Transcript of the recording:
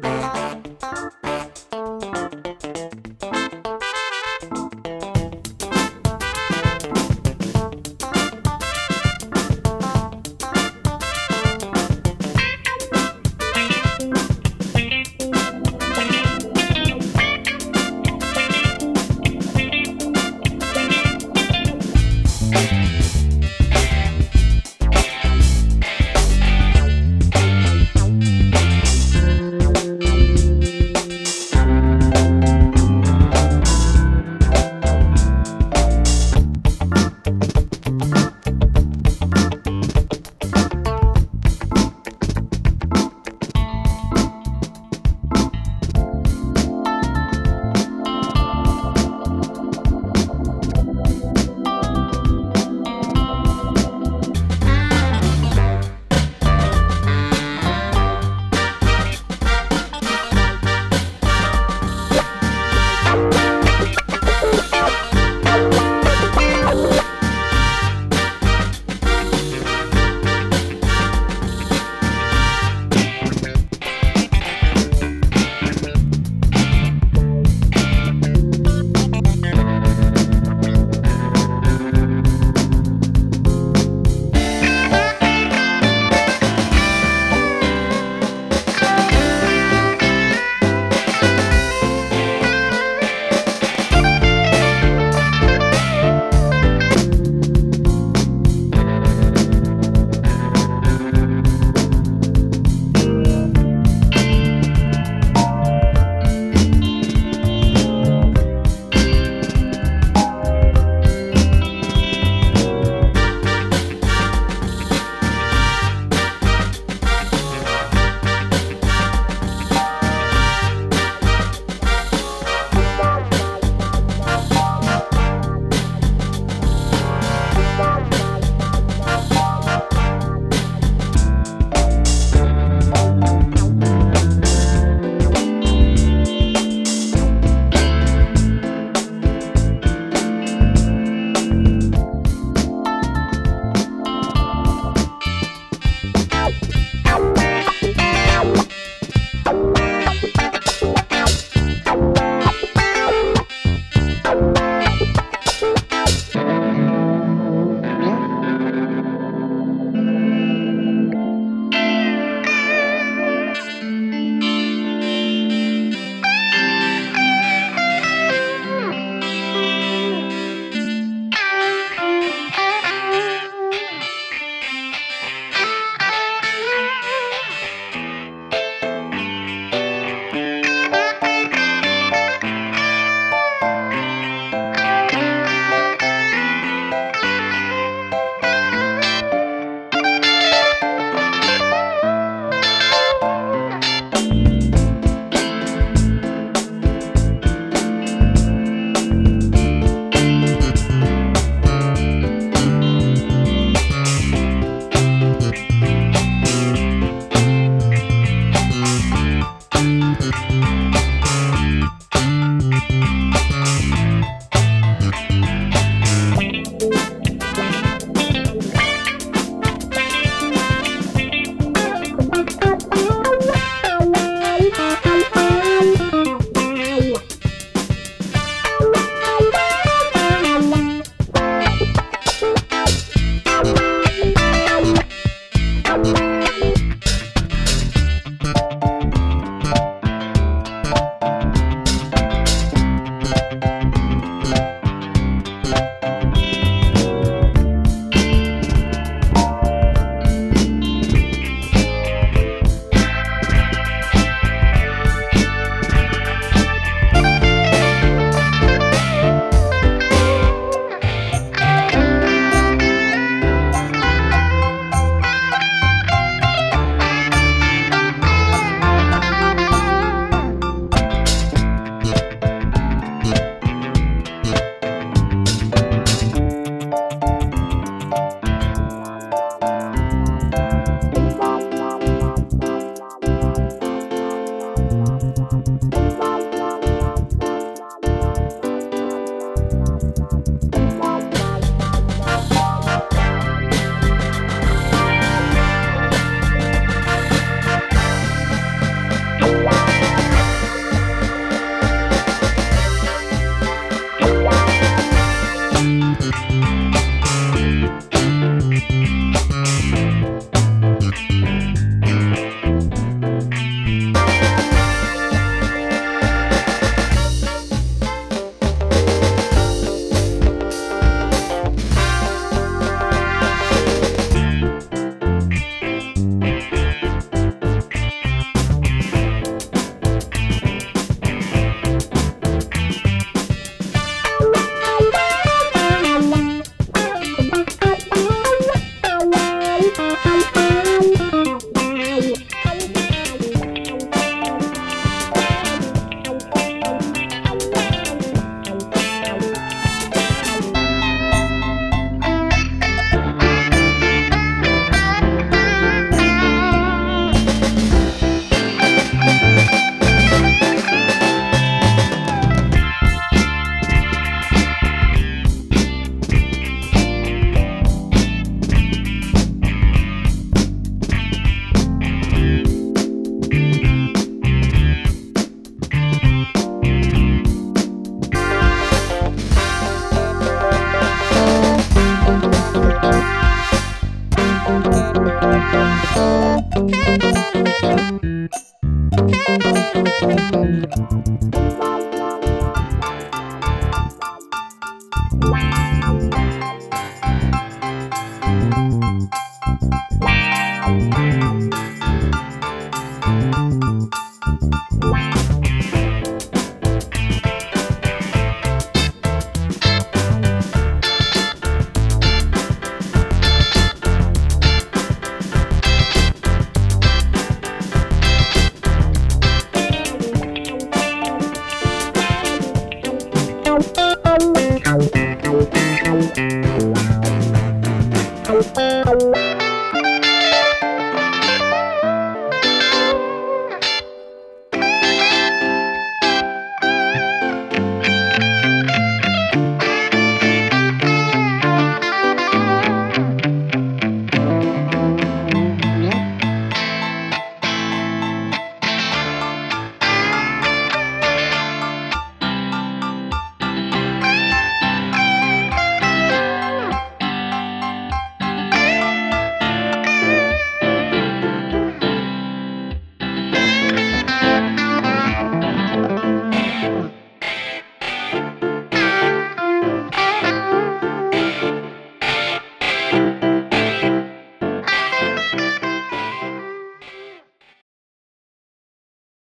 Bye.